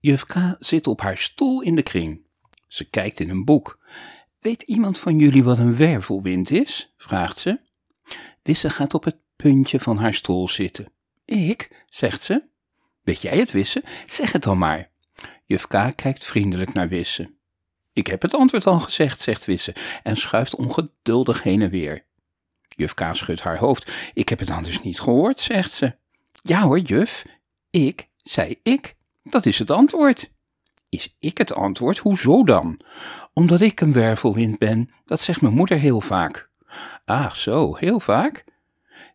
Juf K zit op haar stoel in de kring. Ze kijkt in een boek. Weet iemand van jullie wat een wervelwind is? vraagt ze. Wisse gaat op het puntje van haar stoel zitten. Ik, zegt ze. Weet jij het, Wisse? Zeg het dan maar. Juf K kijkt vriendelijk naar Wisse. Ik heb het antwoord al gezegd, zegt Wisse en schuift ongeduldig heen en weer. Juf K schudt haar hoofd. Ik heb het anders niet gehoord, zegt ze. Ja hoor, juf. Ik, zei ik. Dat is het antwoord. Is ik het antwoord? Hoezo dan? Omdat ik een wervelwind ben, dat zegt mijn moeder heel vaak. Ah, zo, heel vaak?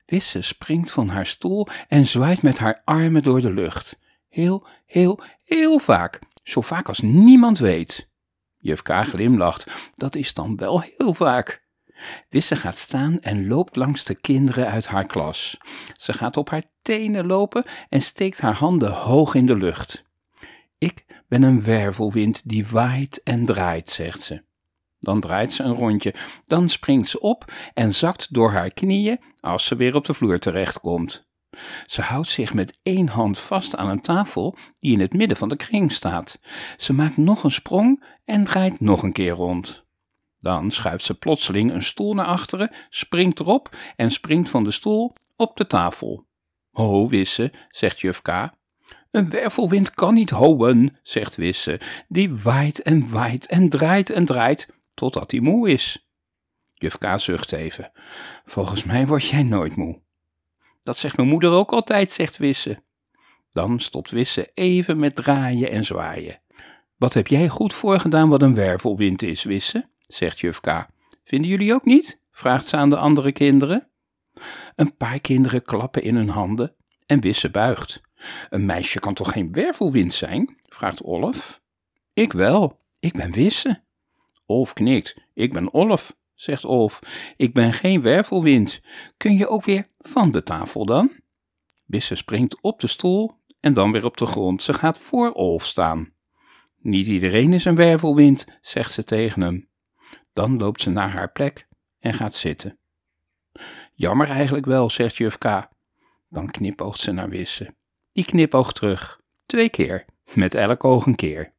Wisse springt van haar stoel en zwaait met haar armen door de lucht. Heel, heel, heel vaak. Zo vaak als niemand weet. Juf K glimlacht. Dat is dan wel heel vaak. Wisse gaat staan en loopt langs de kinderen uit haar klas. Ze gaat op haar tenen lopen en steekt haar handen hoog in de lucht. Ik ben een wervelwind die waait en draait, zegt ze. Dan draait ze een rondje, dan springt ze op en zakt door haar knieën als ze weer op de vloer terechtkomt. Ze houdt zich met één hand vast aan een tafel die in het midden van de kring staat. Ze maakt nog een sprong en draait nog een keer rond. Dan schuift ze plotseling een stoel naar achteren, springt erop en springt van de stoel op de tafel. Ho, Wisse, zegt juf K. Een wervelwind kan niet houden, zegt Wisse. Die waait en waait en draait en draait, totdat hij moe is. Juf K zucht even. Volgens mij word jij nooit moe. Dat zegt mijn moeder ook altijd, zegt Wisse. Dan stopt Wisse even met draaien en zwaaien. Wat heb jij goed voorgedaan wat een wervelwind is, Wisse? Zegt juf K. Vinden jullie ook niet? vraagt ze aan de andere kinderen. Een paar kinderen klappen in hun handen en Wisse buigt. Een meisje kan toch geen wervelwind zijn? vraagt Olf. Ik wel, ik ben Wisse. Olf knikt. Ik ben Olf, zegt Olf. Ik ben geen wervelwind. Kun je ook weer van de tafel dan? Wisse springt op de stoel en dan weer op de grond. Ze gaat voor Olf staan. Niet iedereen is een wervelwind, zegt ze tegen hem. Dan loopt ze naar haar plek en gaat zitten. Jammer eigenlijk wel, zegt juf K. Dan knipoogt ze naar Wisse. Die knipoogt terug, twee keer, met elk oog een keer.